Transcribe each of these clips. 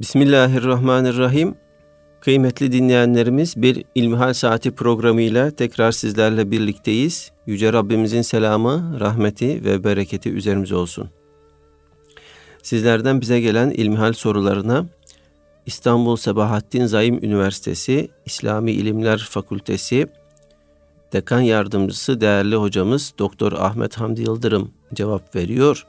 Bismillahirrahmanirrahim. Kıymetli dinleyenlerimiz bir İlmihal Saati programıyla tekrar sizlerle birlikteyiz. Yüce Rabbimizin selamı, rahmeti ve bereketi üzerimize olsun. Sizlerden bize gelen İlmihal sorularına İstanbul Sebahattin Zaim Üniversitesi İslami İlimler Fakültesi Dekan Yardımcısı değerli hocamız Doktor Ahmet Hamdi Yıldırım cevap veriyor.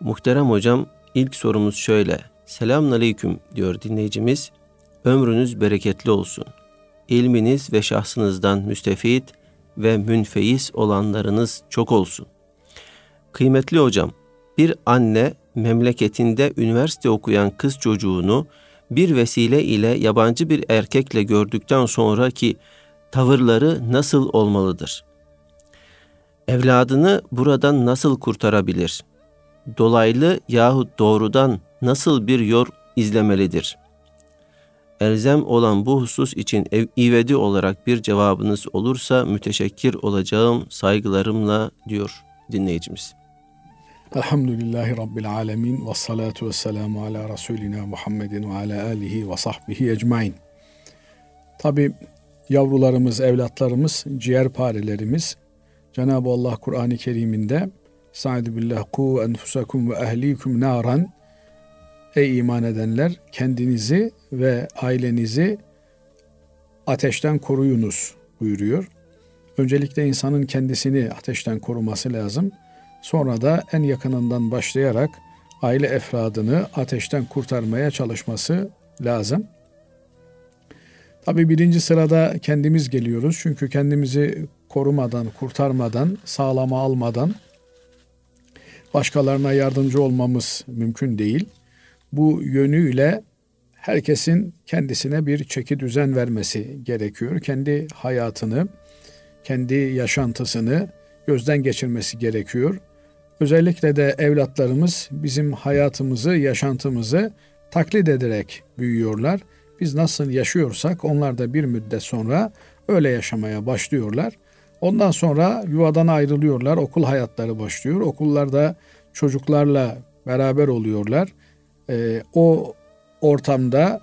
Muhterem hocam ilk sorumuz şöyle. Selamun Aleyküm diyor dinleyicimiz. Ömrünüz bereketli olsun. İlminiz ve şahsınızdan müstefit ve münfeis olanlarınız çok olsun. Kıymetli hocam, bir anne memleketinde üniversite okuyan kız çocuğunu bir vesile ile yabancı bir erkekle gördükten sonraki tavırları nasıl olmalıdır? Evladını buradan nasıl kurtarabilir? Dolaylı yahut doğrudan nasıl bir yol izlemelidir? Elzem olan bu husus için ev, ivedi olarak bir cevabınız olursa müteşekkir olacağım saygılarımla diyor dinleyicimiz. Elhamdülillahi Rabbil alemin ve salatu ve selamu ala Resulina Muhammedin ve ala alihi ve sahbihi ecmain. Tabi yavrularımız, evlatlarımız, ciğerparelerimiz Cenab-ı Allah Kur'an-ı Kerim'inde Sa'd billah ku enfusakum ve ehlikum naran Ey iman edenler kendinizi ve ailenizi ateşten koruyunuz buyuruyor. Öncelikle insanın kendisini ateşten koruması lazım. Sonra da en yakınından başlayarak aile efradını ateşten kurtarmaya çalışması lazım. Tabi birinci sırada kendimiz geliyoruz. Çünkü kendimizi korumadan, kurtarmadan, sağlama almadan başkalarına yardımcı olmamız mümkün değil. Bu yönüyle herkesin kendisine bir çeki düzen vermesi gerekiyor. Kendi hayatını, kendi yaşantısını gözden geçirmesi gerekiyor. Özellikle de evlatlarımız bizim hayatımızı, yaşantımızı taklit ederek büyüyorlar. Biz nasıl yaşıyorsak onlar da bir müddet sonra öyle yaşamaya başlıyorlar. Ondan sonra yuvadan ayrılıyorlar, okul hayatları başlıyor. Okullarda çocuklarla beraber oluyorlar. Ee, o ortamda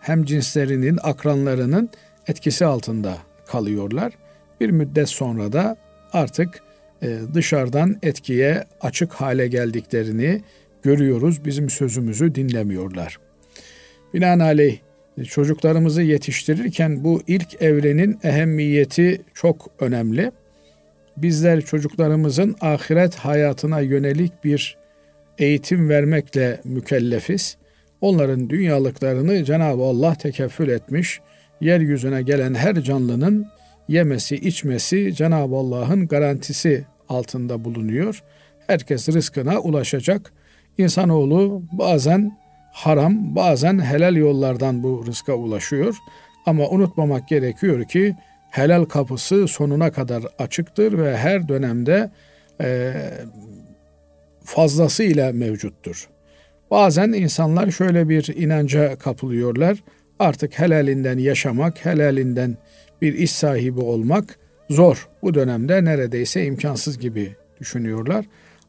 hem cinslerinin, akranlarının etkisi altında kalıyorlar. Bir müddet sonra da artık e, dışarıdan etkiye açık hale geldiklerini görüyoruz. Bizim sözümüzü dinlemiyorlar. Binaenaleyh çocuklarımızı yetiştirirken bu ilk evrenin ehemmiyeti çok önemli. Bizler çocuklarımızın ahiret hayatına yönelik bir eğitim vermekle mükellefiz. Onların dünyalıklarını Cenab-ı Allah tekeffül etmiş. Yeryüzüne gelen her canlının yemesi, içmesi Cenab-ı Allah'ın garantisi altında bulunuyor. Herkes rızkına ulaşacak. İnsanoğlu bazen haram, bazen helal yollardan bu rızka ulaşıyor. Ama unutmamak gerekiyor ki helal kapısı sonuna kadar açıktır ve her dönemde e, fazlasıyla mevcuttur. Bazen insanlar şöyle bir inanca kapılıyorlar. Artık helalinden yaşamak, helalinden bir iş sahibi olmak zor. Bu dönemde neredeyse imkansız gibi düşünüyorlar.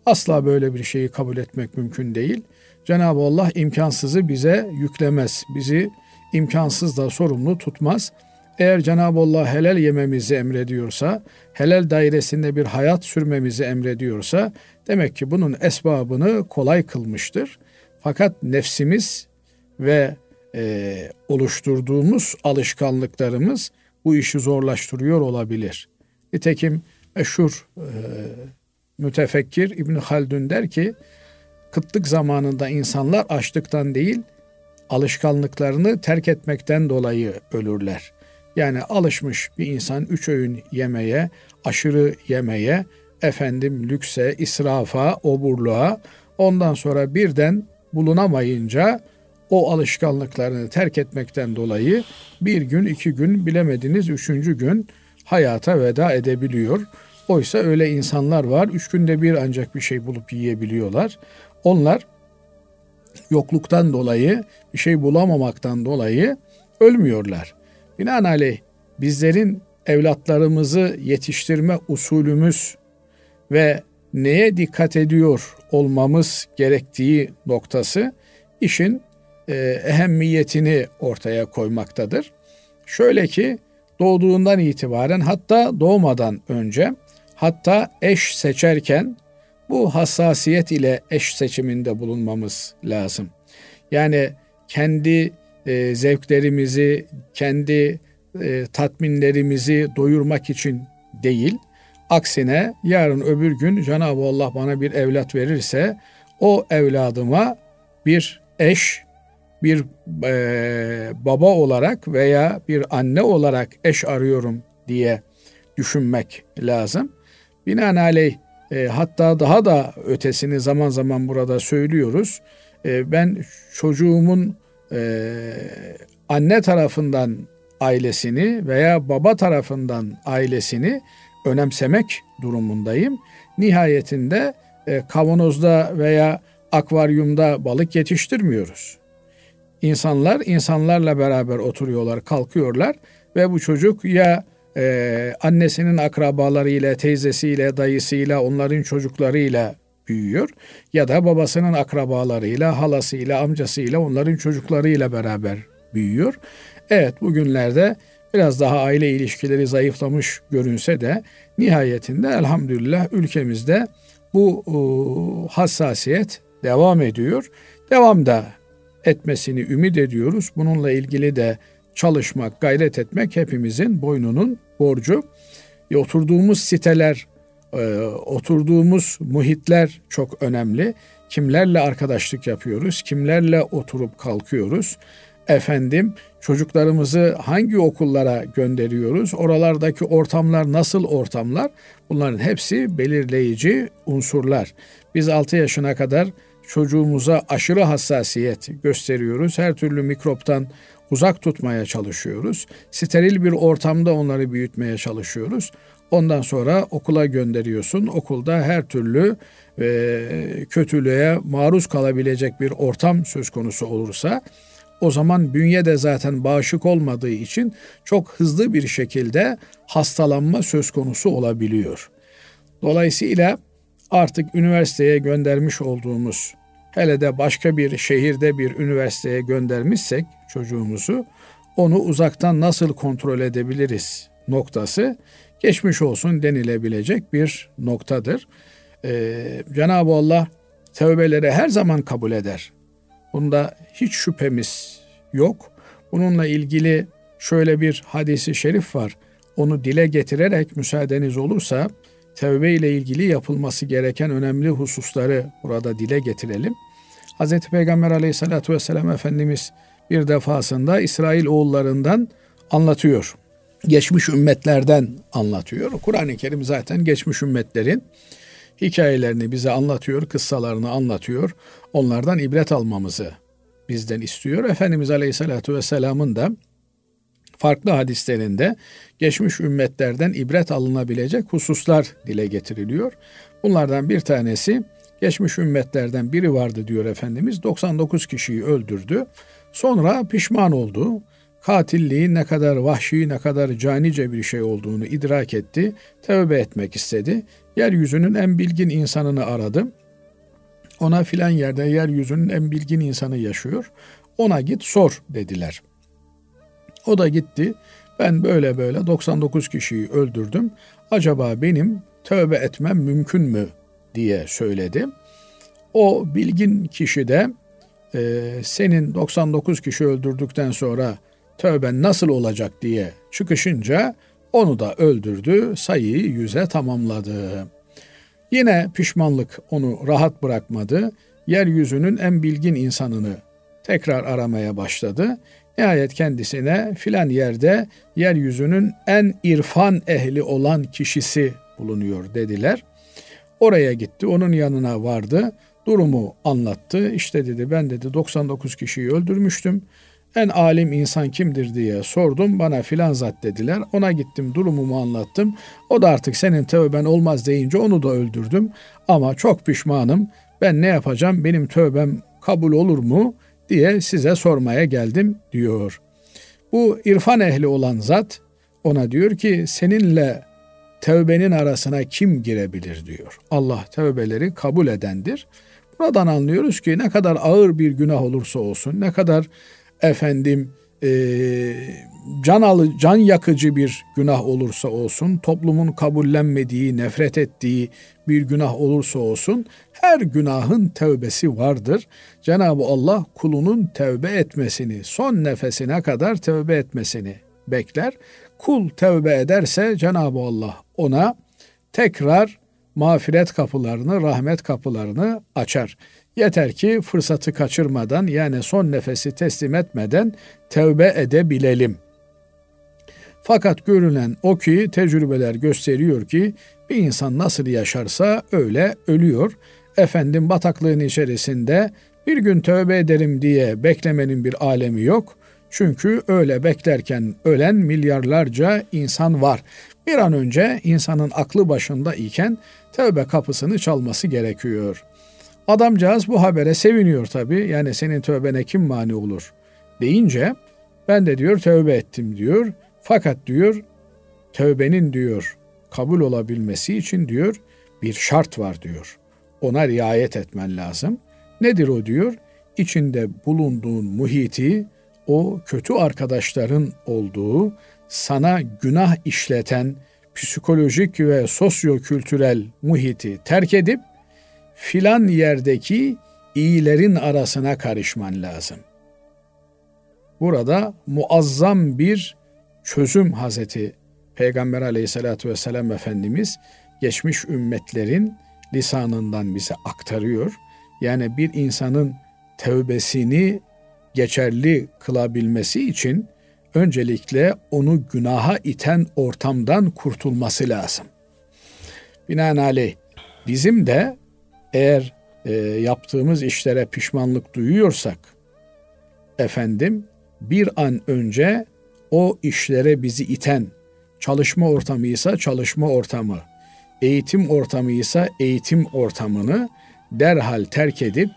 Asla böyle bir şeyi kabul etmek mümkün değil. Cenab-ı Allah imkansızı bize yüklemez. Bizi imkansız da sorumlu tutmaz. Eğer Cenab-ı Allah helal yememizi emrediyorsa, helal dairesinde bir hayat sürmemizi emrediyorsa, demek ki bunun esbabını kolay kılmıştır. Fakat nefsimiz ve e, oluşturduğumuz alışkanlıklarımız bu işi zorlaştırıyor olabilir. Nitekim meşhur e, mütefekkir İbn Haldun der ki, kıtlık zamanında insanlar açlıktan değil, alışkanlıklarını terk etmekten dolayı ölürler. Yani alışmış bir insan üç öğün yemeye, aşırı yemeye, efendim lükse, israfa, oburluğa, ondan sonra birden bulunamayınca o alışkanlıklarını terk etmekten dolayı bir gün, iki gün, bilemediniz üçüncü gün hayata veda edebiliyor. Oysa öyle insanlar var, üç günde bir ancak bir şey bulup yiyebiliyorlar. Onlar yokluktan dolayı, bir şey bulamamaktan dolayı ölmüyorlar. Binaenaleyh bizlerin evlatlarımızı yetiştirme usulümüz ve neye dikkat ediyor olmamız gerektiği noktası işin e, ehemmiyetini ortaya koymaktadır. Şöyle ki doğduğundan itibaren hatta doğmadan önce hatta eş seçerken bu hassasiyet ile eş seçiminde bulunmamız lazım. Yani kendi e, zevklerimizi, kendi e, tatminlerimizi doyurmak için değil, aksine yarın öbür gün Cenab-ı Allah bana bir evlat verirse o evladıma bir eş, bir e, baba olarak veya bir anne olarak eş arıyorum diye düşünmek lazım. Binaenaleyh e, hatta daha da ötesini zaman zaman burada söylüyoruz. E, ben çocuğumun e, anne tarafından ailesini veya baba tarafından ailesini önemsemek durumundayım. Nihayetinde e, kavanozda veya akvaryumda balık yetiştirmiyoruz. İnsanlar insanlarla beraber oturuyorlar, kalkıyorlar ve bu çocuk ya e, annesinin akrabalarıyla, teyzesiyle, dayısıyla, onların çocuklarıyla büyüyor ya da babasının akrabalarıyla, halasıyla, amcasıyla, onların çocuklarıyla beraber büyüyor. Evet bugünlerde biraz daha aile ilişkileri zayıflamış görünse de nihayetinde elhamdülillah ülkemizde bu e, hassasiyet devam ediyor. Devam da etmesini ümit ediyoruz. Bununla ilgili de çalışmak, gayret etmek hepimizin boynunun borcu. E, oturduğumuz siteler, e, oturduğumuz muhitler çok önemli. Kimlerle arkadaşlık yapıyoruz, kimlerle oturup kalkıyoruz. Efendim çocuklarımızı hangi okullara gönderiyoruz? Oralardaki ortamlar nasıl ortamlar? Bunların hepsi belirleyici unsurlar. Biz 6 yaşına kadar çocuğumuza aşırı hassasiyet gösteriyoruz. Her türlü mikroptan uzak tutmaya çalışıyoruz. Steril bir ortamda onları büyütmeye çalışıyoruz. Ondan sonra okula gönderiyorsun. Okulda her türlü e, kötülüğe maruz kalabilecek bir ortam söz konusu olursa o zaman bünye de zaten bağışık olmadığı için çok hızlı bir şekilde hastalanma söz konusu olabiliyor. Dolayısıyla artık üniversiteye göndermiş olduğumuz hele de başka bir şehirde bir üniversiteye göndermişsek çocuğumuzu onu uzaktan nasıl kontrol edebiliriz noktası geçmiş olsun denilebilecek bir noktadır. Ee, Cenab-ı Allah tövbeleri her zaman kabul eder. Bunda hiç şüphemiz yok. Bununla ilgili şöyle bir hadisi şerif var. Onu dile getirerek müsaadeniz olursa tevbe ile ilgili yapılması gereken önemli hususları burada dile getirelim. Hz. Peygamber aleyhissalatü vesselam Efendimiz bir defasında İsrail oğullarından anlatıyor. Geçmiş ümmetlerden anlatıyor. Kur'an-ı Kerim zaten geçmiş ümmetlerin hikayelerini bize anlatıyor, kıssalarını anlatıyor. Onlardan ibret almamızı bizden istiyor. Efendimiz Aleyhisselatü Vesselam'ın da farklı hadislerinde geçmiş ümmetlerden ibret alınabilecek hususlar dile getiriliyor. Bunlardan bir tanesi geçmiş ümmetlerden biri vardı diyor Efendimiz. 99 kişiyi öldürdü. Sonra pişman oldu. Katilliğin ne kadar vahşi, ne kadar canice bir şey olduğunu idrak etti. Tevbe etmek istedi. Yeryüzünün en bilgin insanını aradı. Ona filan yerde yeryüzünün en bilgin insanı yaşıyor. Ona git sor dediler. O da gitti. Ben böyle böyle 99 kişiyi öldürdüm. Acaba benim tövbe etmem mümkün mü diye söyledi. O bilgin kişi de e, senin 99 kişi öldürdükten sonra tövben nasıl olacak diye çıkışınca onu da öldürdü, sayıyı yüze tamamladı. Yine pişmanlık onu rahat bırakmadı. Yeryüzünün en bilgin insanını tekrar aramaya başladı. Nihayet kendisine filan yerde yeryüzünün en irfan ehli olan kişisi bulunuyor dediler. Oraya gitti, onun yanına vardı, durumu anlattı. İşte dedi ben dedi 99 kişiyi öldürmüştüm en alim insan kimdir diye sordum. Bana filan zat dediler. Ona gittim durumumu anlattım. O da artık senin tövben olmaz deyince onu da öldürdüm. Ama çok pişmanım. Ben ne yapacağım? Benim tövbem kabul olur mu? diye size sormaya geldim diyor. Bu irfan ehli olan zat ona diyor ki seninle tövbenin arasına kim girebilir diyor. Allah tövbeleri kabul edendir. Buradan anlıyoruz ki ne kadar ağır bir günah olursa olsun, ne kadar efendim e, can alı, can yakıcı bir günah olursa olsun, toplumun kabullenmediği, nefret ettiği bir günah olursa olsun, her günahın tevbesi vardır. Cenab-ı Allah kulunun tevbe etmesini, son nefesine kadar tevbe etmesini bekler. Kul tevbe ederse Cenab-ı Allah ona tekrar mağfiret kapılarını, rahmet kapılarını açar. Yeter ki fırsatı kaçırmadan yani son nefesi teslim etmeden tevbe edebilelim. Fakat görünen o ki tecrübeler gösteriyor ki bir insan nasıl yaşarsa öyle ölüyor. Efendim bataklığın içerisinde bir gün tövbe ederim diye beklemenin bir alemi yok. Çünkü öyle beklerken ölen milyarlarca insan var. Bir an önce insanın aklı başında iken tövbe kapısını çalması gerekiyor. Adamcağız bu habere seviniyor tabii. Yani senin tövbene kim mani olur deyince ben de diyor tövbe ettim diyor. Fakat diyor tövbenin diyor kabul olabilmesi için diyor bir şart var diyor. Ona riayet etmen lazım. Nedir o diyor? İçinde bulunduğun muhiti o kötü arkadaşların olduğu, sana günah işleten psikolojik ve sosyo-kültürel muhiti terk edip filan yerdeki iyilerin arasına karışman lazım. Burada muazzam bir çözüm Hazreti Peygamber aleyhissalatü vesselam Efendimiz geçmiş ümmetlerin lisanından bize aktarıyor. Yani bir insanın tevbesini geçerli kılabilmesi için öncelikle onu günaha iten ortamdan kurtulması lazım. Binaenaleyh bizim de eğer e, yaptığımız işlere pişmanlık duyuyorsak efendim bir an önce o işlere bizi iten çalışma ortamıysa çalışma ortamı, eğitim ortamıysa eğitim ortamını derhal terk edip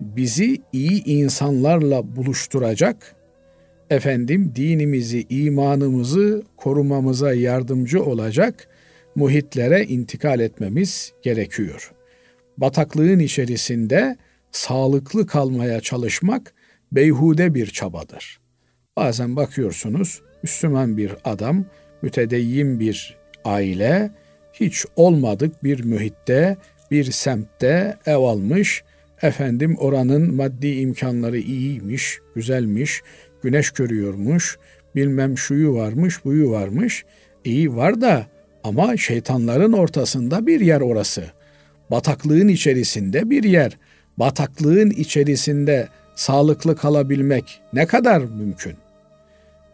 bizi iyi insanlarla buluşturacak, efendim dinimizi, imanımızı korumamıza yardımcı olacak muhitlere intikal etmemiz gerekiyor. Bataklığın içerisinde sağlıklı kalmaya çalışmak beyhude bir çabadır. Bazen bakıyorsunuz Müslüman bir adam, mütedeyyin bir aile, hiç olmadık bir mühitte, bir semtte ev almış, efendim oranın maddi imkanları iyiymiş, güzelmiş, güneş görüyormuş, bilmem şuyu varmış, buyu varmış. İyi var da ama şeytanların ortasında bir yer orası. Bataklığın içerisinde bir yer. Bataklığın içerisinde sağlıklı kalabilmek ne kadar mümkün?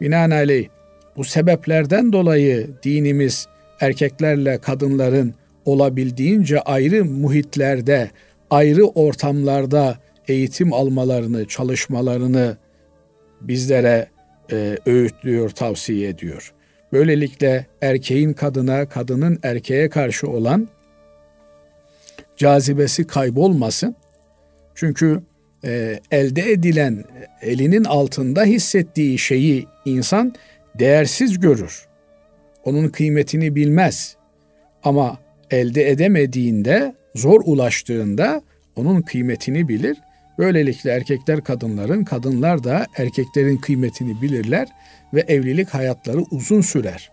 Binaenaleyh bu sebeplerden dolayı dinimiz erkeklerle kadınların olabildiğince ayrı muhitlerde, ayrı ortamlarda eğitim almalarını, çalışmalarını bizlere e, öğütlüyor, tavsiye ediyor. Böylelikle erkeğin kadına, kadının erkeğe karşı olan cazibesi kaybolmasın. Çünkü e, elde edilen, elinin altında hissettiği şeyi insan değersiz görür. Onun kıymetini bilmez. Ama elde edemediğinde, zor ulaştığında onun kıymetini bilir. Böylelikle erkekler kadınların, kadınlar da erkeklerin kıymetini bilirler ve evlilik hayatları uzun sürer.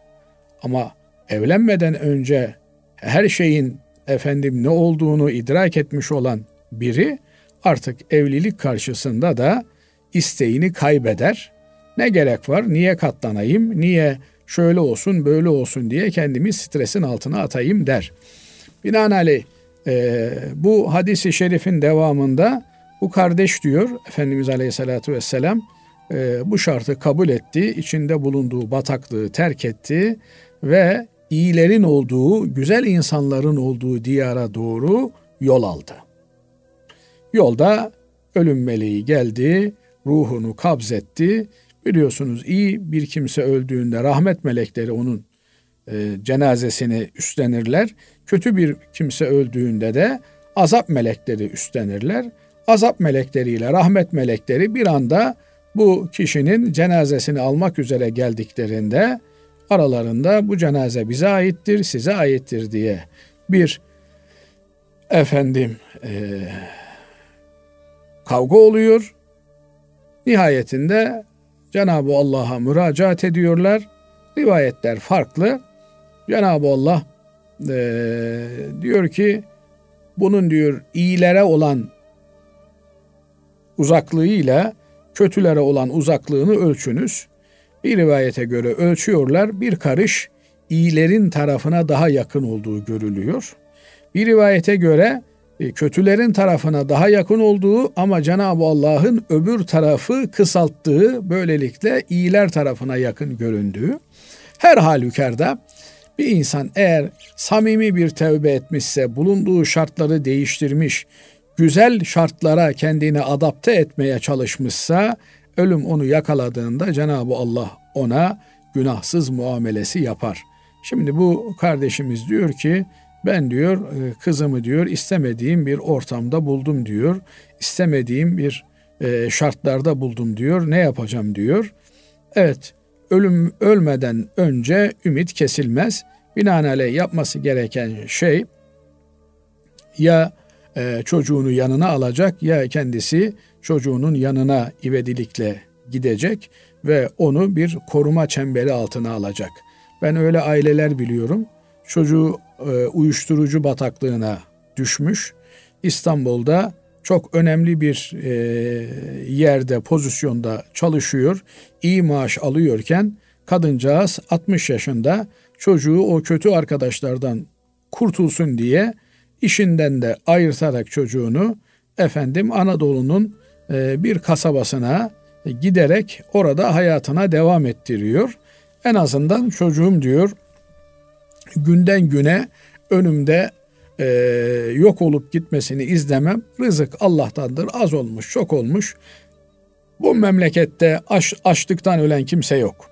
Ama evlenmeden önce her şeyin efendim ne olduğunu idrak etmiş olan biri artık evlilik karşısında da isteğini kaybeder. Ne gerek var? Niye katlanayım? Niye şöyle olsun, böyle olsun diye kendimi stresin altına atayım der. Binaenaleyh e, bu hadisi şerifin devamında bu kardeş diyor Efendimiz Aleyhisselatü Vesselam e, bu şartı kabul etti, içinde bulunduğu bataklığı terk etti ve iyilerin olduğu, güzel insanların olduğu diyara doğru yol aldı. Yolda ölüm meleği geldi, ruhunu kabzetti. Biliyorsunuz iyi bir kimse öldüğünde rahmet melekleri onun e, cenazesini üstlenirler. Kötü bir kimse öldüğünde de azap melekleri üstlenirler. Azap melekleriyle rahmet melekleri bir anda bu kişinin cenazesini almak üzere geldiklerinde aralarında bu cenaze bize aittir, size aittir diye bir efendim e, kavga oluyor. Nihayetinde Cenab-ı Allah'a müracaat ediyorlar. Rivayetler farklı. Cenab-ı Allah e, diyor ki bunun diyor iyilere olan uzaklığıyla kötülere olan uzaklığını ölçünüz. Bir rivayete göre ölçüyorlar. Bir karış iyilerin tarafına daha yakın olduğu görülüyor. Bir rivayete göre e, kötülerin tarafına daha yakın olduğu ama Cenab-ı Allah'ın öbür tarafı kısalttığı böylelikle iyiler tarafına yakın göründüğü. Her halükarda bir insan eğer samimi bir tevbe etmişse, bulunduğu şartları değiştirmiş, güzel şartlara kendini adapte etmeye çalışmışsa, ölüm onu yakaladığında Cenab-ı Allah ona günahsız muamelesi yapar. Şimdi bu kardeşimiz diyor ki ben diyor e, kızımı diyor istemediğim bir ortamda buldum diyor. İstemediğim bir e, şartlarda buldum diyor. Ne yapacağım diyor. Evet ölüm ölmeden önce ümit kesilmez. Binaenaleyh yapması gereken şey ya e, çocuğunu yanına alacak ya kendisi çocuğunun yanına ivedilikle gidecek ve onu bir koruma çemberi altına alacak. Ben öyle aileler biliyorum. Çocuğu e, uyuşturucu bataklığına düşmüş. İstanbul'da çok önemli bir e, yerde, pozisyonda çalışıyor. iyi maaş alıyorken kadıncağız 60 yaşında çocuğu o kötü arkadaşlardan kurtulsun diye işinden de ayırtarak çocuğunu efendim Anadolu'nun bir kasabasına giderek orada hayatına devam ettiriyor. En azından çocuğum diyor günden güne önümde e, yok olup gitmesini izlemem. Rızık Allah'tandır. Az olmuş, çok olmuş. Bu memlekette aç, açlıktan ölen kimse yok.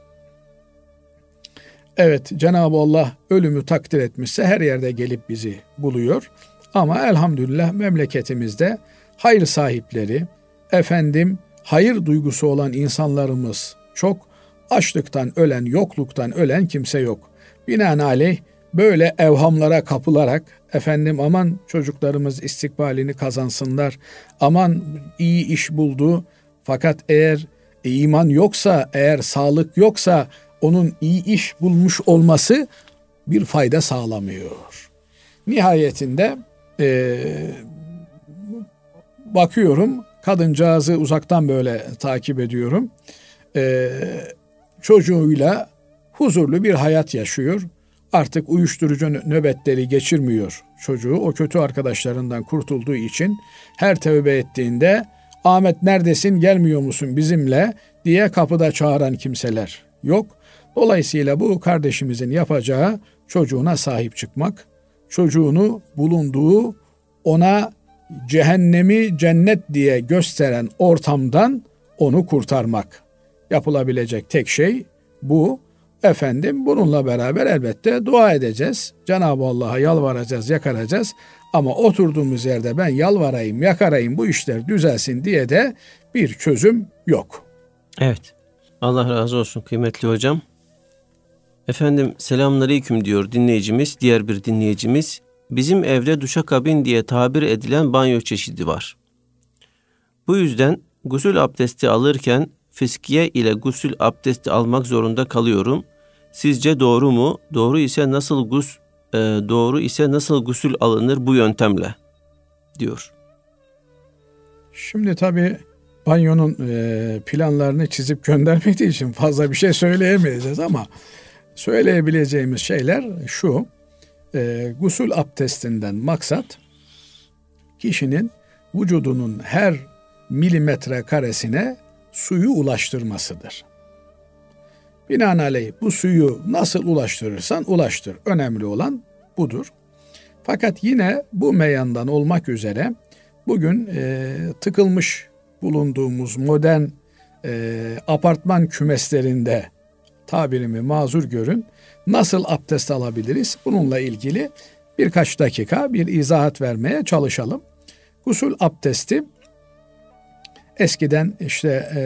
Evet Cenab-ı Allah ölümü takdir etmişse her yerde gelip bizi buluyor. Ama elhamdülillah memleketimizde hayır sahipleri, efendim hayır duygusu olan insanlarımız çok. Açlıktan ölen, yokluktan ölen kimse yok. Binaenaleyh böyle evhamlara kapılarak efendim aman çocuklarımız istikbalini kazansınlar. Aman iyi iş buldu. Fakat eğer iman yoksa, eğer sağlık yoksa onun iyi iş bulmuş olması bir fayda sağlamıyor. Nihayetinde e, bakıyorum kadıncağızı uzaktan böyle takip ediyorum. E, çocuğuyla huzurlu bir hayat yaşıyor. Artık uyuşturucu nöbetleri geçirmiyor çocuğu. O kötü arkadaşlarından kurtulduğu için her tövbe ettiğinde Ahmet neredesin gelmiyor musun bizimle diye kapıda çağıran kimseler yok. Dolayısıyla bu kardeşimizin yapacağı çocuğuna sahip çıkmak, çocuğunu bulunduğu ona cehennemi cennet diye gösteren ortamdan onu kurtarmak. Yapılabilecek tek şey bu. Efendim bununla beraber elbette dua edeceğiz. Cenab-ı Allah'a yalvaracağız, yakaracağız. Ama oturduğumuz yerde ben yalvarayım, yakarayım bu işler düzelsin diye de bir çözüm yok. Evet. Allah razı olsun kıymetli hocam. Efendim selamünaleyküm diyor dinleyicimiz, diğer bir dinleyicimiz. Bizim evde duşakabin diye tabir edilen banyo çeşidi var. Bu yüzden gusül abdesti alırken fiskiye ile gusül abdesti almak zorunda kalıyorum. Sizce doğru mu? Doğru ise nasıl gus e, doğru ise nasıl gusül alınır bu yöntemle? diyor. Şimdi tabi banyonun e, planlarını çizip göndermediği için fazla bir şey söyleyemeyeceğiz ama söyleyebileceğimiz şeyler şu. E, gusül abdestinden maksat kişinin vücudunun her milimetre karesine suyu ulaştırmasıdır. Binaenaleyh bu suyu nasıl ulaştırırsan ulaştır. Önemli olan budur. Fakat yine bu meyandan olmak üzere bugün e, tıkılmış bulunduğumuz modern e, apartman kümeslerinde tabirimi mazur görün. Nasıl abdest alabiliriz? Bununla ilgili birkaç dakika bir izahat vermeye çalışalım. Gusül abdesti eskiden işte e,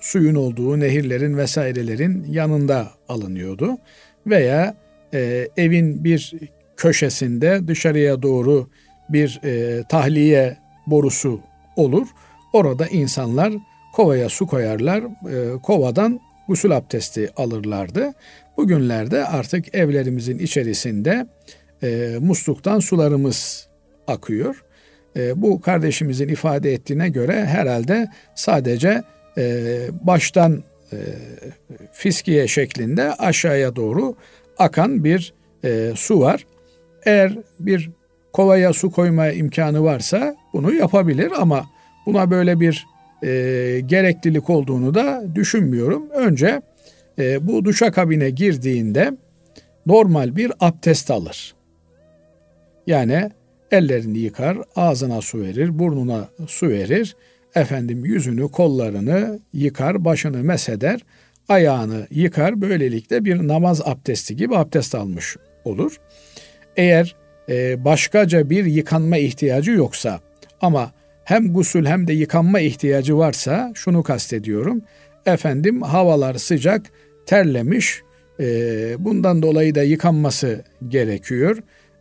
suyun olduğu nehirlerin vesairelerin yanında alınıyordu. Veya e, evin bir köşesinde dışarıya doğru bir e, tahliye borusu olur. Orada insanlar kovaya su koyarlar, e, kovadan gusül abdesti alırlardı. Bugünlerde artık evlerimizin içerisinde e, musluktan sularımız akıyor. E, bu kardeşimizin ifade ettiğine göre herhalde sadece e, baştan e, fiskiye şeklinde aşağıya doğru akan bir e, su var. Eğer bir kovaya su koyma imkanı varsa bunu yapabilir ama buna böyle bir e, gereklilik olduğunu da düşünmüyorum. Önce e, bu duşa kabine girdiğinde normal bir abdest alır. Yani ellerini yıkar, ağzına su verir, burnuna su verir, efendim yüzünü, kollarını yıkar, başını mesheder, ayağını yıkar. Böylelikle bir namaz abdesti gibi abdest almış olur. Eğer e, başkaca bir yıkanma ihtiyacı yoksa ama hem gusül hem de yıkanma ihtiyacı varsa şunu kastediyorum. Efendim havalar sıcak, terlemiş, e, bundan dolayı da yıkanması gerekiyor.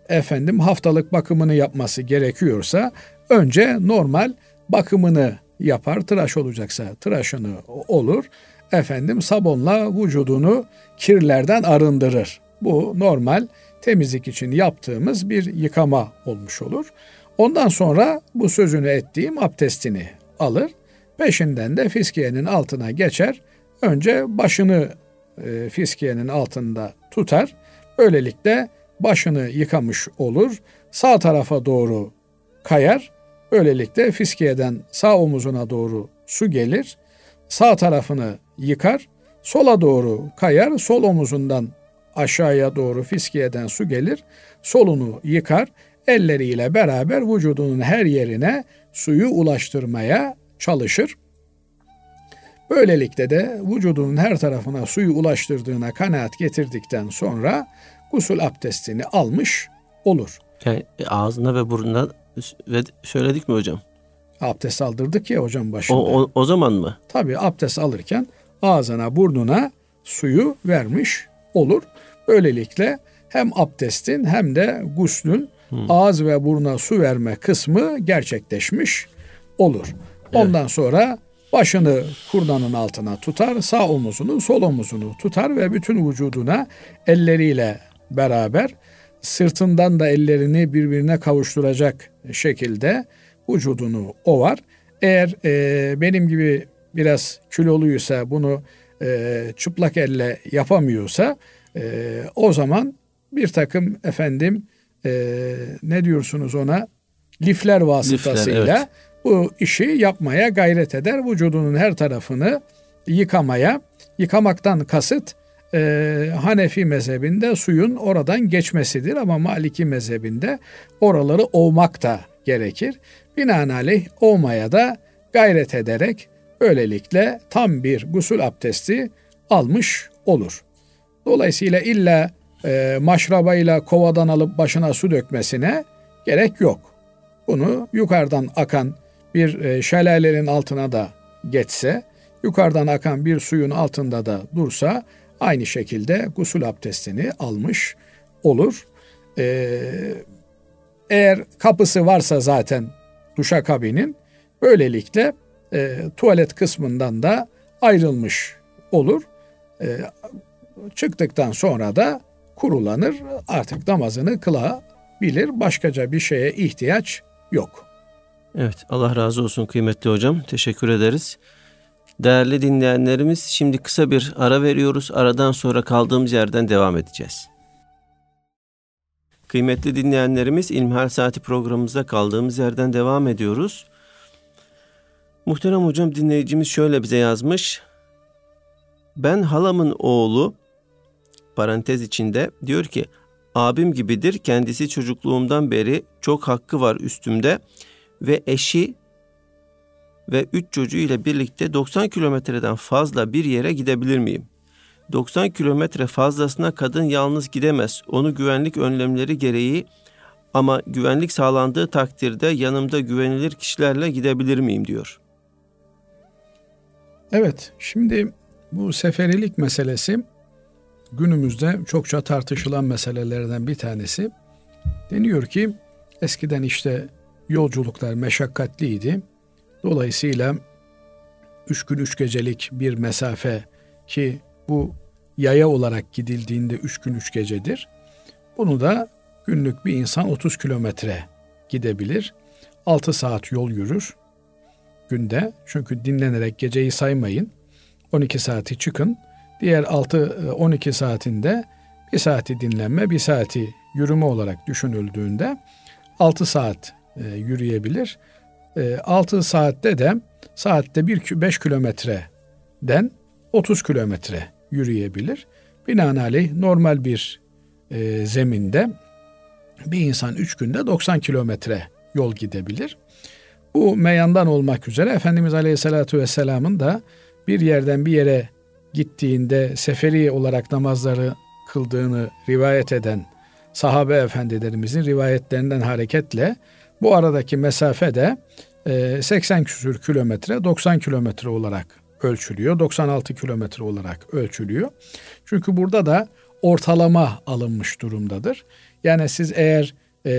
Efendim haftalık bakımını yapması gerekiyorsa önce normal bakımını yapar. Tıraş olacaksa tıraşını olur. Efendim sabunla vücudunu kirlerden arındırır. Bu normal temizlik için yaptığımız bir yıkama olmuş olur. Ondan sonra bu sözünü ettiğim abdestini alır. Peşinden de fiskiyenin altına geçer. Önce başını e, fiskiyenin altında tutar. Böylelikle başını yıkamış olur. Sağ tarafa doğru kayar. Böylelikle fiskiyeden sağ omuzuna doğru su gelir. Sağ tarafını yıkar. Sola doğru kayar. Sol omuzundan aşağıya doğru fiskiyeden su gelir. Solunu yıkar. Elleriyle beraber vücudunun her yerine suyu ulaştırmaya çalışır. Böylelikle de vücudunun her tarafına suyu ulaştırdığına kanaat getirdikten sonra gusül abdestini almış olur. Yani ağzına ve burnuna ve söyledik mi hocam? Abdest aldırdık ya hocam başında. O, o, o zaman mı? Tabii abdest alırken ağzına burnuna suyu vermiş olur. Böylelikle hem abdestin hem de guslün hmm. ağız ve buruna su verme kısmı gerçekleşmiş olur. Ondan evet. sonra başını kurdanın altına tutar, sağ omuzunu, sol omuzunu tutar ve bütün vücuduna elleriyle beraber sırtından da ellerini birbirine kavuşturacak şekilde vücudunu ovar. Eğer e, benim gibi biraz kiloluysa bunu e, çıplak elle yapamıyorsa e, o zaman bir takım efendim e, ne diyorsunuz ona lifler vasıtasıyla Lifler, evet. Bu işi yapmaya gayret eder. Vücudunun her tarafını yıkamaya, yıkamaktan kasıt e, Hanefi mezhebinde suyun oradan geçmesidir ama Maliki mezhebinde oraları ovmak da gerekir. Binaenaleyh ovmaya da gayret ederek böylelikle tam bir gusül abdesti almış olur. Dolayısıyla illa e, maşrabayla kovadan alıp başına su dökmesine gerek yok. Bunu yukarıdan akan bir e, şelalenin altına da geçse, yukarıdan akan bir suyun altında da dursa aynı şekilde gusül abdestini almış olur. Ee, eğer kapısı varsa zaten duşa kabinin böylelikle e, tuvalet kısmından da ayrılmış olur. E, çıktıktan sonra da kurulanır artık namazını kılabilir. Başkaca bir şeye ihtiyaç yok. Evet Allah razı olsun kıymetli hocam. Teşekkür ederiz. Değerli dinleyenlerimiz şimdi kısa bir ara veriyoruz. Aradan sonra kaldığımız yerden devam edeceğiz. Kıymetli dinleyenlerimiz İlmihal Saati programımızda kaldığımız yerden devam ediyoruz. Muhterem hocam dinleyicimiz şöyle bize yazmış. Ben halamın oğlu parantez içinde diyor ki abim gibidir kendisi çocukluğumdan beri çok hakkı var üstümde ve eşi ve 3 çocuğu ile birlikte 90 kilometreden fazla bir yere gidebilir miyim? 90 kilometre fazlasına kadın yalnız gidemez. Onu güvenlik önlemleri gereği ama güvenlik sağlandığı takdirde yanımda güvenilir kişilerle gidebilir miyim diyor. Evet, şimdi bu seferilik meselesi günümüzde çokça tartışılan meselelerden bir tanesi. Deniyor ki eskiden işte yolculuklar meşakkatliydi. Dolayısıyla üç gün üç gecelik bir mesafe ki bu yaya olarak gidildiğinde üç gün üç gecedir. Bunu da günlük bir insan 30 kilometre gidebilir. 6 saat yol yürür günde. Çünkü dinlenerek geceyi saymayın. 12 saati çıkın. Diğer 6 12 saatinde bir saati dinlenme, bir saati yürüme olarak düşünüldüğünde 6 saat e, yürüyebilir. 6 e, saatte de saatte 1 5 kilometreden 30 kilometre yürüyebilir. Binaenaleyh normal bir e, zeminde bir insan 3 günde 90 kilometre yol gidebilir. Bu meyandan olmak üzere Efendimiz Aleyhisselatü Vesselam'ın da bir yerden bir yere gittiğinde seferi olarak namazları kıldığını rivayet eden sahabe efendilerimizin rivayetlerinden hareketle bu aradaki mesafe de 80 küsür kilometre 90 kilometre olarak ölçülüyor. 96 kilometre olarak ölçülüyor. Çünkü burada da ortalama alınmış durumdadır. Yani siz eğer e,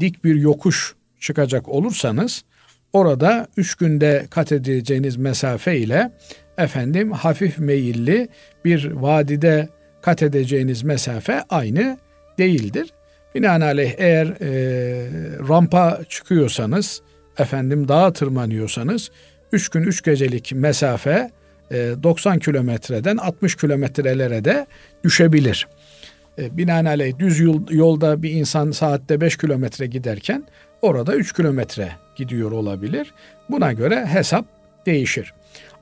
dik bir yokuş çıkacak olursanız orada üç günde kat edeceğiniz mesafe ile efendim hafif meyilli bir vadide kat edeceğiniz mesafe aynı değildir. Binaenaleyh eğer e, rampa çıkıyorsanız, efendim dağa tırmanıyorsanız 3 gün 3 gecelik mesafe e, 90 kilometreden 60 kilometrelere de düşebilir. E, binaenaleyh düz yol, yolda bir insan saatte 5 kilometre giderken orada 3 kilometre gidiyor olabilir. Buna göre hesap değişir.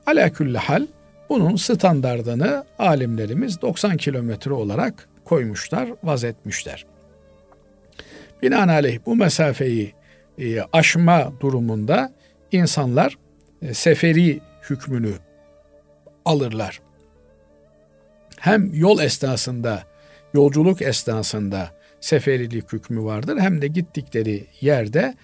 Ala hal bunun standardını alimlerimiz 90 kilometre olarak koymuşlar, vazetmişler. Binaenaleyh bu mesafeyi e, aşma durumunda insanlar e, seferi hükmünü alırlar. Hem yol esnasında, yolculuk esnasında seferilik hükmü vardır hem de gittikleri yerde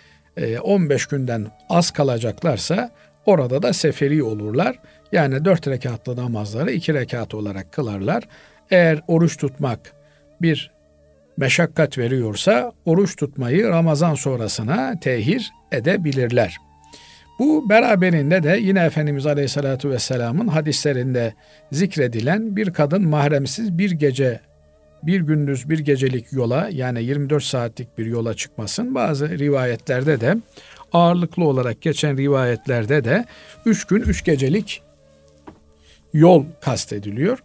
15 e, günden az kalacaklarsa orada da seferi olurlar. Yani dört rekatlı namazları iki rekat olarak kılarlar. Eğer oruç tutmak bir meşakkat veriyorsa oruç tutmayı Ramazan sonrasına tehir edebilirler. Bu beraberinde de yine Efendimiz Aleyhisselatü Vesselam'ın hadislerinde zikredilen bir kadın mahremsiz bir gece bir gündüz bir gecelik yola yani 24 saatlik bir yola çıkmasın. Bazı rivayetlerde de ağırlıklı olarak geçen rivayetlerde de 3 gün 3 gecelik yol kastediliyor.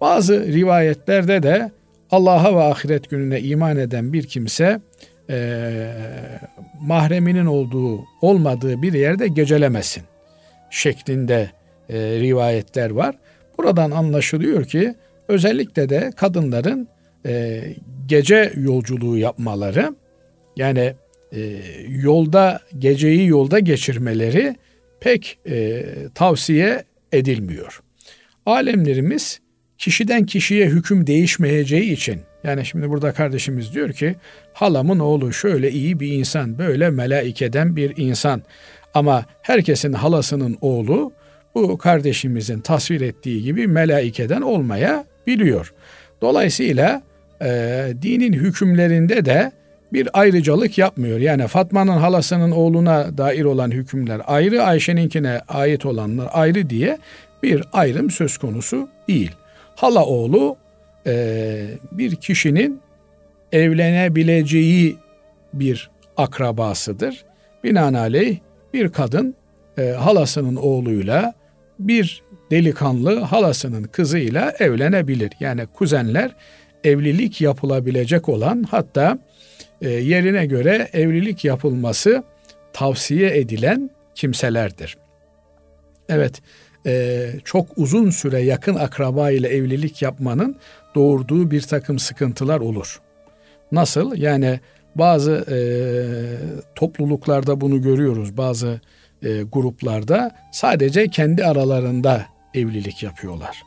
Bazı rivayetlerde de Allah'a ve ahiret gününe iman eden bir kimse e, mahreminin olduğu olmadığı bir yerde gecelemesin şeklinde e, rivayetler var. Buradan anlaşılıyor ki özellikle de kadınların e, gece yolculuğu yapmaları yani e, yolda geceyi yolda geçirmeleri pek e, tavsiye edilmiyor. Alemlerimiz kişiden kişiye hüküm değişmeyeceği için yani şimdi burada kardeşimiz diyor ki halamın oğlu şöyle iyi bir insan, böyle melaikeden bir insan. Ama herkesin halasının oğlu bu kardeşimizin tasvir ettiği gibi melaikeden olmaya biliyor. Dolayısıyla e, dinin hükümlerinde de bir ayrıcalık yapmıyor. Yani Fatma'nın halasının oğluna dair olan hükümler ayrı, Ayşe'ninkine ait olanlar ayrı diye bir ayrım söz konusu değil. Hala oğlu e, bir kişinin evlenebileceği bir akrabasıdır. Binaenaleyh bir kadın e, halasının oğluyla bir delikanlı halasının kızıyla evlenebilir. Yani kuzenler evlilik yapılabilecek olan hatta e, yerine göre evlilik yapılması tavsiye edilen kimselerdir. Evet, e, çok uzun süre yakın akraba ile evlilik yapmanın doğurduğu bir takım sıkıntılar olur. Nasıl? Yani bazı e, topluluklarda bunu görüyoruz. Bazı e, gruplarda sadece kendi aralarında evlilik yapıyorlar.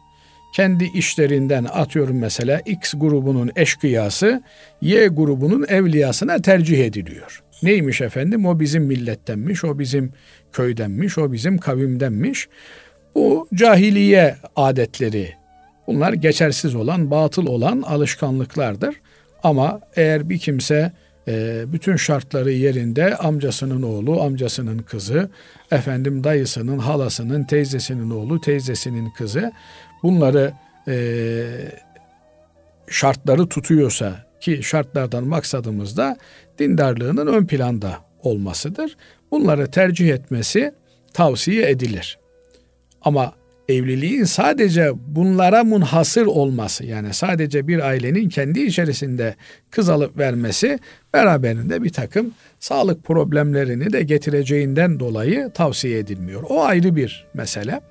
Kendi işlerinden atıyorum mesela X grubunun eşkıyası Y grubunun evliyasına tercih ediliyor. Neymiş efendim? O bizim millettenmiş, o bizim köydenmiş, o bizim kavimdenmiş. Bu cahiliye adetleri. Bunlar geçersiz olan, batıl olan alışkanlıklardır. Ama eğer bir kimse e, bütün şartları yerinde amcasının oğlu, amcasının kızı, efendim dayısının, halasının, teyzesinin oğlu, teyzesinin kızı bunları e, şartları tutuyorsa ki şartlardan maksadımız da dindarlığının ön planda olmasıdır. Bunları tercih etmesi tavsiye edilir. Ama evliliğin sadece bunlara munhasır olması yani sadece bir ailenin kendi içerisinde kız alıp vermesi beraberinde bir takım sağlık problemlerini de getireceğinden dolayı tavsiye edilmiyor. O ayrı bir mesele.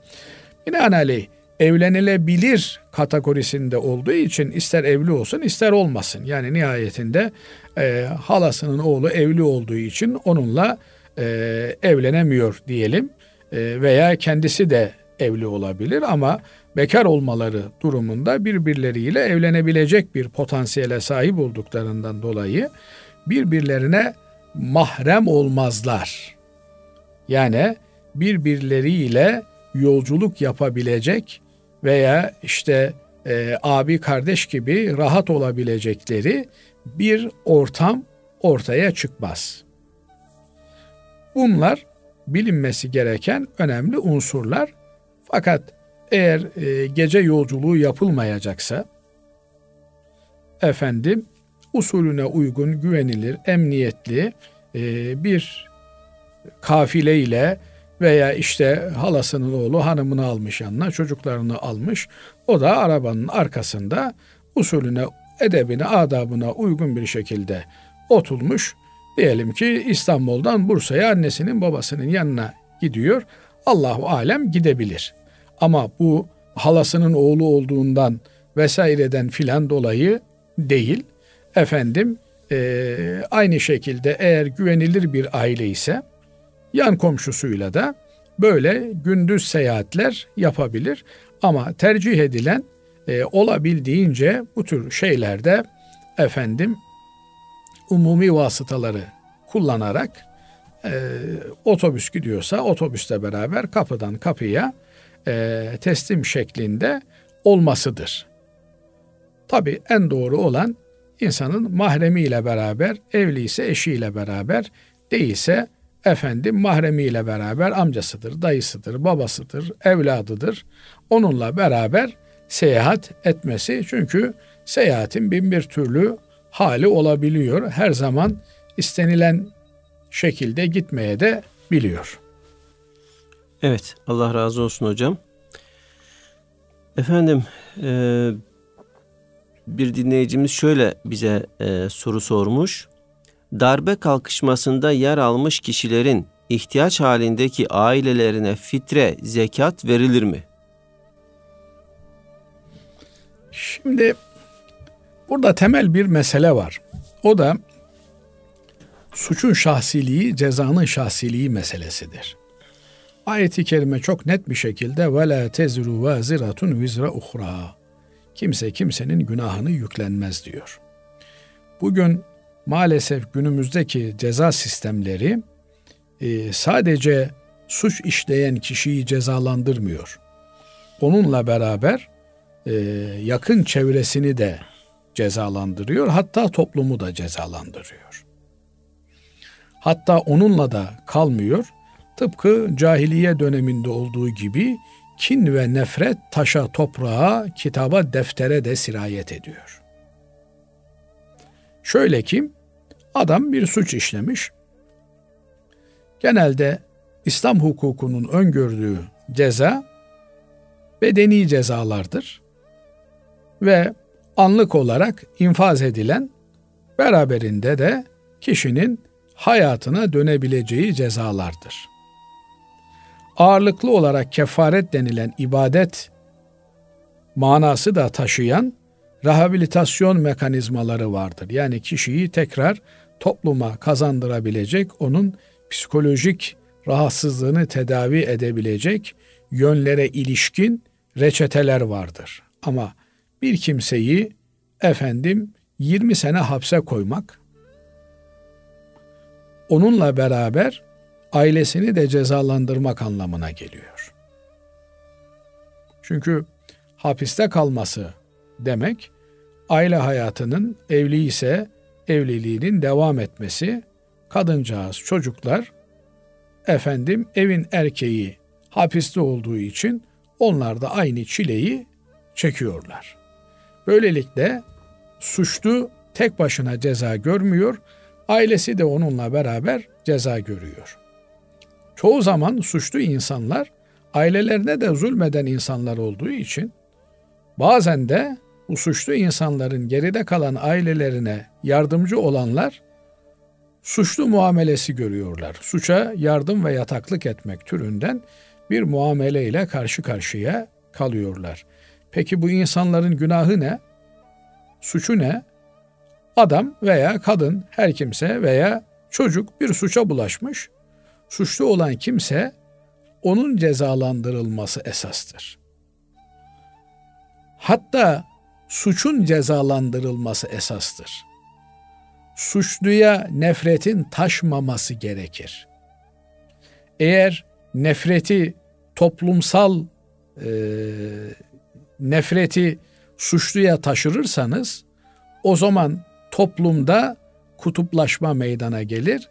Binaenaleyh evlenilebilir kategorisinde olduğu için ister evli olsun ister olmasın. Yani nihayetinde e, halasının oğlu evli olduğu için onunla e, evlenemiyor diyelim e, veya kendisi de evli olabilir ama bekar olmaları durumunda birbirleriyle evlenebilecek bir potansiyele sahip olduklarından dolayı birbirlerine mahrem olmazlar. Yani birbirleriyle yolculuk yapabilecek veya işte e, abi kardeş gibi rahat olabilecekleri bir ortam ortaya çıkmaz. Bunlar bilinmesi gereken önemli unsurlar. Fakat eğer e, gece yolculuğu yapılmayacaksa efendim usulüne uygun, güvenilir, emniyetli e, bir kafile ile veya işte halasının oğlu hanımını almış yanına, çocuklarını almış. O da arabanın arkasında usulüne, edebine, adabına uygun bir şekilde oturmuş. Diyelim ki İstanbul'dan Bursa'ya annesinin babasının yanına gidiyor. Allahu alem gidebilir. Ama bu halasının oğlu olduğundan vesaireden filan dolayı değil. Efendim e, aynı şekilde eğer güvenilir bir aile ise yan komşusuyla da böyle gündüz seyahatler yapabilir. Ama tercih edilen e, olabildiğince bu tür şeylerde efendim umumi vasıtaları kullanarak e, otobüs gidiyorsa otobüste beraber kapıdan kapıya e, teslim şeklinde olmasıdır. Tabi en doğru olan insanın mahremiyle beraber, evli ise eşiyle beraber, değilse efendim mahremiyle beraber amcasıdır, dayısıdır, babasıdır, evladıdır. Onunla beraber seyahat etmesi. Çünkü seyahatin bin bir türlü hali olabiliyor. Her zaman istenilen şekilde gitmeye de biliyor. Evet, Allah razı olsun hocam. Efendim, e, bir dinleyicimiz şöyle bize e, soru sormuş darbe kalkışmasında yer almış kişilerin ihtiyaç halindeki ailelerine fitre, zekat verilir mi? Şimdi burada temel bir mesele var. O da suçun şahsiliği, cezanın şahsiliği meselesidir. Ayet-i kerime çok net bir şekilde ve la tezru vaziratun vizra uhra. Kimse kimsenin günahını yüklenmez diyor. Bugün maalesef günümüzdeki ceza sistemleri e, sadece suç işleyen kişiyi cezalandırmıyor. Onunla beraber e, yakın çevresini de cezalandırıyor. Hatta toplumu da cezalandırıyor. Hatta onunla da kalmıyor. Tıpkı cahiliye döneminde olduğu gibi kin ve nefret taşa, toprağa, kitaba, deftere de sirayet ediyor. Şöyle ki adam bir suç işlemiş. Genelde İslam hukukunun öngördüğü ceza bedeni cezalardır ve anlık olarak infaz edilen beraberinde de kişinin hayatına dönebileceği cezalardır. Ağırlıklı olarak kefaret denilen ibadet manası da taşıyan rehabilitasyon mekanizmaları vardır. Yani kişiyi tekrar topluma kazandırabilecek, onun psikolojik rahatsızlığını tedavi edebilecek yönlere ilişkin reçeteler vardır. Ama bir kimseyi efendim 20 sene hapse koymak, onunla beraber ailesini de cezalandırmak anlamına geliyor. Çünkü hapiste kalması demek aile hayatının evli ise evliliğinin devam etmesi, kadıncağız, çocuklar, efendim evin erkeği hapiste olduğu için onlar da aynı çileyi çekiyorlar. Böylelikle suçlu tek başına ceza görmüyor, ailesi de onunla beraber ceza görüyor. Çoğu zaman suçlu insanlar ailelerine de zulmeden insanlar olduğu için bazen de bu suçlu insanların geride kalan ailelerine yardımcı olanlar suçlu muamelesi görüyorlar. Suça yardım ve yataklık etmek türünden bir muamele ile karşı karşıya kalıyorlar. Peki bu insanların günahı ne? Suçu ne? Adam veya kadın, her kimse veya çocuk bir suça bulaşmış. Suçlu olan kimse onun cezalandırılması esastır. Hatta suçun cezalandırılması esastır. Suçluya nefretin taşmaması gerekir. Eğer nefreti toplumsal e, nefreti suçluya taşırırsanız o zaman toplumda kutuplaşma meydana gelir.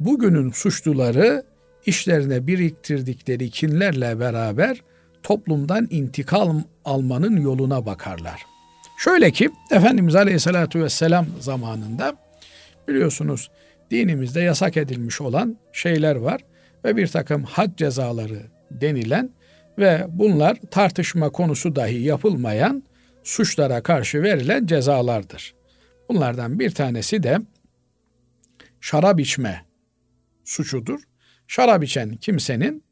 Bugünün suçluları işlerine biriktirdikleri kinlerle beraber toplumdan intikam almanın yoluna bakarlar. Şöyle ki Efendimiz Aleyhisselatü Vesselam zamanında biliyorsunuz dinimizde yasak edilmiş olan şeyler var ve bir takım had cezaları denilen ve bunlar tartışma konusu dahi yapılmayan suçlara karşı verilen cezalardır. Bunlardan bir tanesi de şarap içme suçudur. Şarap içen kimsenin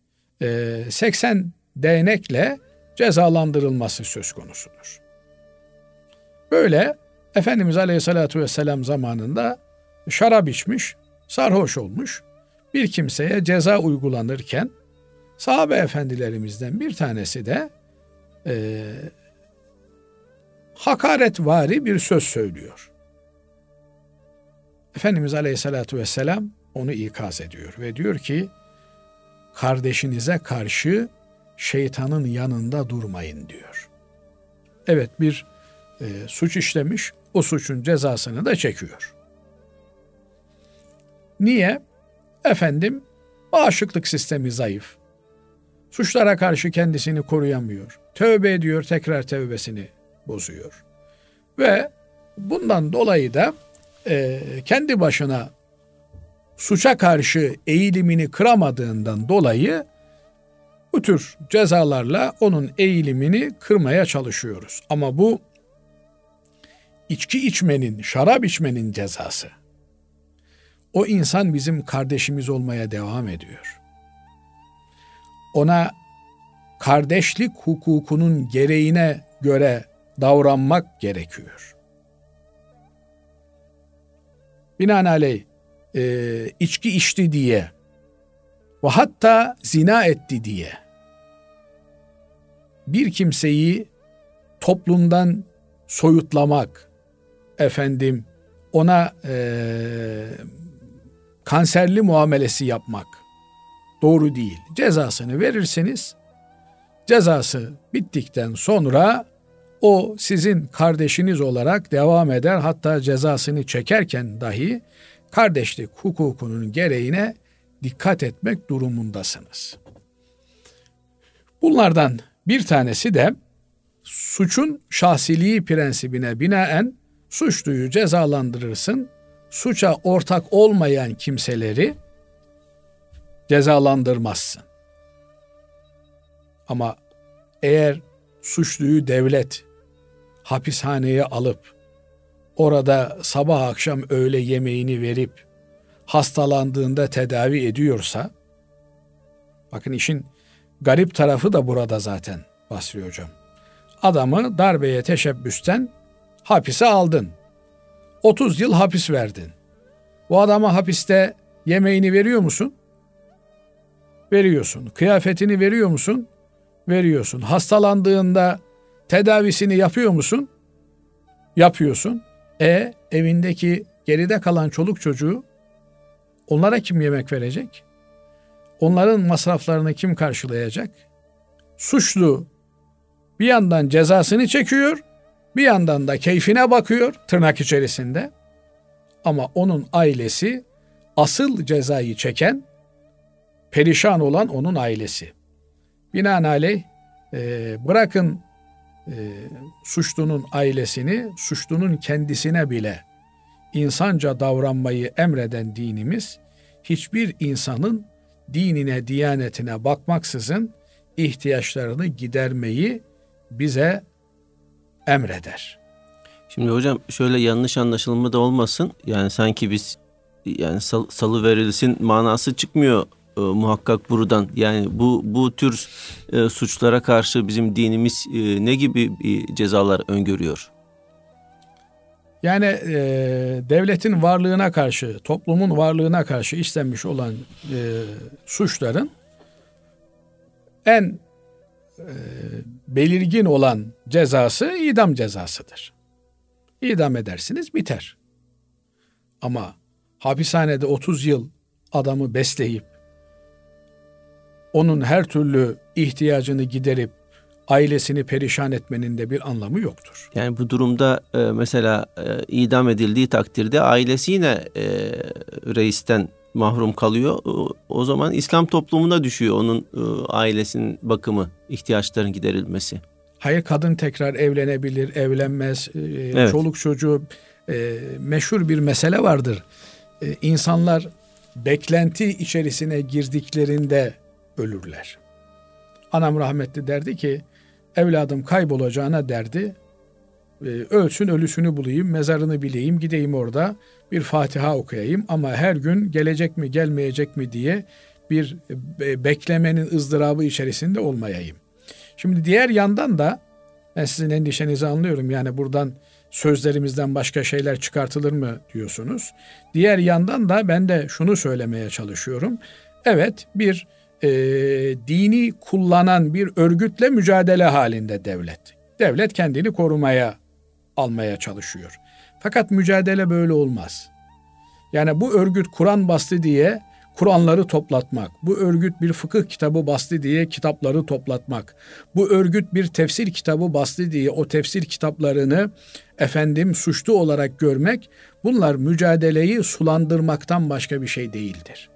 80 e, değnekle cezalandırılması söz konusudur. Böyle Efendimiz Aleyhisselatü Vesselam zamanında şarap içmiş, sarhoş olmuş bir kimseye ceza uygulanırken sahabe efendilerimizden bir tanesi de e, hakaretvari bir söz söylüyor. Efendimiz Aleyhisselatü Vesselam onu ikaz ediyor ve diyor ki kardeşinize karşı şeytanın yanında durmayın diyor. Evet bir e, suç işlemiş, o suçun cezasını da çekiyor. Niye? Efendim, bağışıklık sistemi zayıf. Suçlara karşı kendisini koruyamıyor. Tövbe ediyor, tekrar tövbesini bozuyor. Ve bundan dolayı da e, kendi başına suça karşı eğilimini kıramadığından dolayı bu tür cezalarla onun eğilimini kırmaya çalışıyoruz. Ama bu içki içmenin, şarap içmenin cezası. O insan bizim kardeşimiz olmaya devam ediyor. Ona kardeşlik hukukunun gereğine göre davranmak gerekiyor. Binaenaleyh e, içki içti diye ve hatta zina etti diye bir kimseyi toplumdan soyutlamak, efendim ona e, kanserli muamelesi yapmak doğru değil. Cezasını verirseniz cezası bittikten sonra o sizin kardeşiniz olarak devam eder. Hatta cezasını çekerken dahi kardeşlik hukukunun gereğine dikkat etmek durumundasınız. Bunlardan bir tanesi de suçun şahsiliği prensibine binaen suçluyu cezalandırırsın. Suça ortak olmayan kimseleri cezalandırmazsın. Ama eğer suçluyu devlet hapishaneye alıp orada sabah akşam öğle yemeğini verip hastalandığında tedavi ediyorsa bakın işin garip tarafı da burada zaten Basri Hocam. Adamı darbeye teşebbüsten hapise aldın. 30 yıl hapis verdin. Bu adama hapiste yemeğini veriyor musun? Veriyorsun. Kıyafetini veriyor musun? Veriyorsun. Hastalandığında tedavisini yapıyor musun? Yapıyorsun. E evindeki geride kalan çoluk çocuğu onlara kim yemek verecek? Onların masraflarını kim karşılayacak? Suçlu bir yandan cezasını çekiyor, bir yandan da keyfine bakıyor tırnak içerisinde. Ama onun ailesi asıl cezayı çeken, perişan olan onun ailesi. Binaenaleyh e, bırakın e, suçlunun ailesini, suçlunun kendisine bile insanca davranmayı emreden dinimiz, hiçbir insanın dinine, diyanetine bakmaksızın ihtiyaçlarını gidermeyi bize emreder. Şimdi hocam şöyle yanlış anlaşılma da olmasın. Yani sanki biz yani sal, salı verilsin manası çıkmıyor e, muhakkak buradan. Yani bu bu tür e, suçlara karşı bizim dinimiz e, ne gibi e, cezalar öngörüyor? Yani e, devletin varlığına karşı, toplumun varlığına karşı işlenmiş olan e, suçların en e, belirgin olan cezası idam cezasıdır. İdam edersiniz biter. Ama hapishanede 30 yıl adamı besleyip onun her türlü ihtiyacını giderip ailesini perişan etmenin de bir anlamı yoktur. Yani bu durumda e, mesela e, idam edildiği takdirde ailesi yine e, reisten mahrum kalıyor. O, zaman İslam toplumuna düşüyor onun e, ailesinin bakımı, ihtiyaçların giderilmesi. Hayır kadın tekrar evlenebilir, evlenmez, e, evet. çoluk çocuğu e, meşhur bir mesele vardır. E, insanlar beklenti içerisine girdiklerinde ölürler. Anam rahmetli derdi ki evladım kaybolacağına derdi. E, ölsün ölüsünü bulayım, mezarını bileyim, gideyim orada bir Fatiha okuyayım ama her gün gelecek mi gelmeyecek mi diye bir e, beklemenin ızdırabı içerisinde olmayayım. Şimdi diğer yandan da ben sizin endişenizi anlıyorum. Yani buradan sözlerimizden başka şeyler çıkartılır mı diyorsunuz. Diğer yandan da ben de şunu söylemeye çalışıyorum. Evet bir e, dini kullanan bir örgütle mücadele halinde devlet. Devlet kendini korumaya almaya çalışıyor. Fakat mücadele böyle olmaz. Yani bu örgüt Kur'an bastı diye Kur'anları toplatmak, bu örgüt bir fıkıh kitabı bastı diye kitapları toplatmak, bu örgüt bir tefsir kitabı bastı diye o tefsir kitaplarını efendim suçlu olarak görmek, bunlar mücadeleyi sulandırmaktan başka bir şey değildir.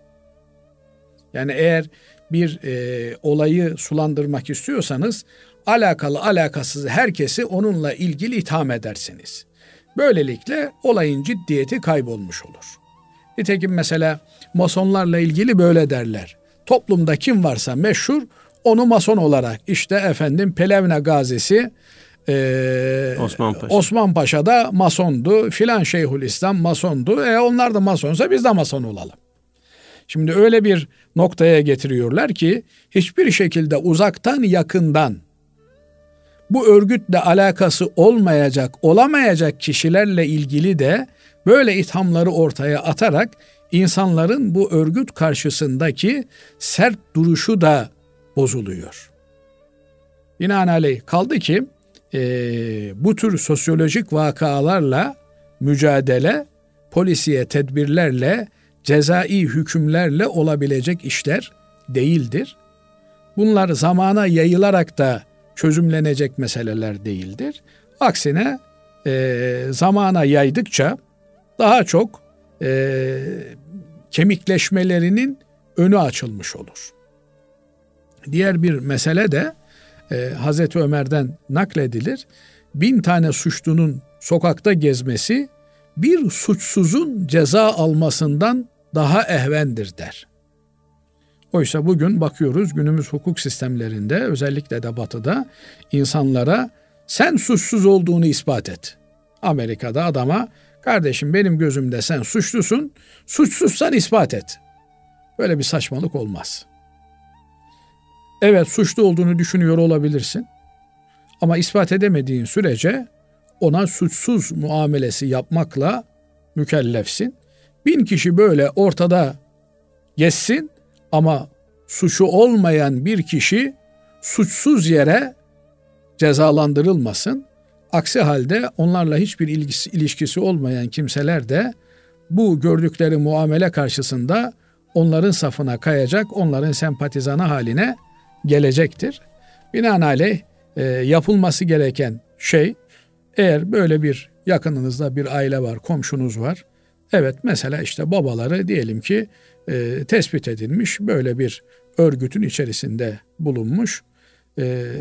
Yani eğer bir e, olayı sulandırmak istiyorsanız alakalı alakasız herkesi onunla ilgili itham edersiniz. Böylelikle olayın ciddiyeti kaybolmuş olur. Nitekim mesela masonlarla ilgili böyle derler. Toplumda kim varsa meşhur onu mason olarak işte efendim Pelevne gazisi ee, Osman Paşa. Osman Paşa da masondu. Filan Şeyhülislam masondu. E onlar da masonsa biz de mason olalım. Şimdi öyle bir noktaya getiriyorlar ki hiçbir şekilde uzaktan yakından bu örgütle alakası olmayacak, olamayacak kişilerle ilgili de böyle ithamları ortaya atarak insanların bu örgüt karşısındaki sert duruşu da bozuluyor. Binaenaleyh kaldı ki e, bu tür sosyolojik vakalarla mücadele polisiye tedbirlerle cezai hükümlerle olabilecek işler değildir. Bunlar zamana yayılarak da çözümlenecek meseleler değildir. Aksine e, zamana yaydıkça daha çok e, kemikleşmelerinin önü açılmış olur. Diğer bir mesele de e, Hazreti Ömer'den nakledilir. Bin tane suçlunun sokakta gezmesi bir suçsuzun ceza almasından daha ehvendir der. Oysa bugün bakıyoruz günümüz hukuk sistemlerinde özellikle de batıda insanlara sen suçsuz olduğunu ispat et. Amerika'da adama kardeşim benim gözümde sen suçlusun, suçsuzsan ispat et. Böyle bir saçmalık olmaz. Evet suçlu olduğunu düşünüyor olabilirsin. Ama ispat edemediğin sürece ona suçsuz muamelesi yapmakla mükellefsin. Bin kişi böyle ortada geçsin ama suçu olmayan bir kişi suçsuz yere cezalandırılmasın. Aksi halde onlarla hiçbir ilgisi, ilişkisi olmayan kimseler de bu gördükleri muamele karşısında onların safına kayacak, onların sempatizanı haline gelecektir. Binaenaleyh e, yapılması gereken şey eğer böyle bir yakınınızda bir aile var, komşunuz var, Evet mesela işte babaları diyelim ki e, tespit edilmiş böyle bir örgütün içerisinde bulunmuş. E,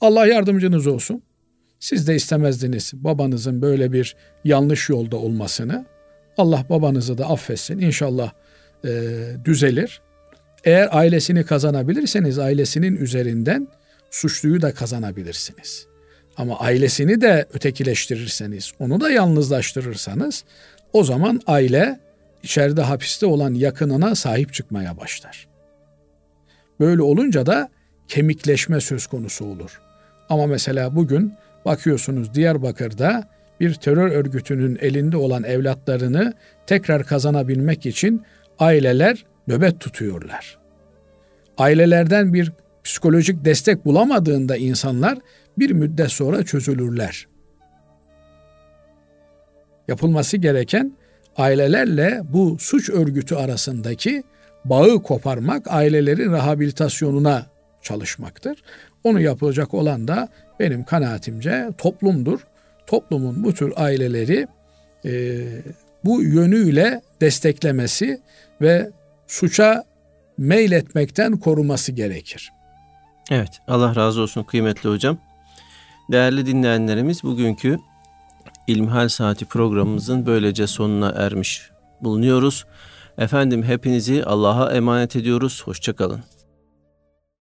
Allah yardımcınız olsun. Siz de istemezdiniz babanızın böyle bir yanlış yolda olmasını. Allah babanızı da affetsin. İnşallah e, düzelir. Eğer ailesini kazanabilirseniz ailesinin üzerinden suçluyu da kazanabilirsiniz. Ama ailesini de ötekileştirirseniz, onu da yalnızlaştırırsanız o zaman aile içeride hapiste olan yakınına sahip çıkmaya başlar. Böyle olunca da kemikleşme söz konusu olur. Ama mesela bugün bakıyorsunuz Diyarbakır'da bir terör örgütünün elinde olan evlatlarını tekrar kazanabilmek için aileler nöbet tutuyorlar. Ailelerden bir psikolojik destek bulamadığında insanlar bir müddet sonra çözülürler. Yapılması gereken ailelerle bu suç örgütü arasındaki bağı koparmak, ailelerin rehabilitasyonuna çalışmaktır. Onu yapılacak olan da benim kanaatimce toplumdur. Toplumun bu tür aileleri e, bu yönüyle desteklemesi ve suça meyletmekten koruması gerekir. Evet, Allah razı olsun kıymetli hocam. Değerli dinleyenlerimiz bugünkü İlmihal Saati programımızın böylece sonuna ermiş bulunuyoruz. Efendim hepinizi Allah'a emanet ediyoruz. Hoşçakalın.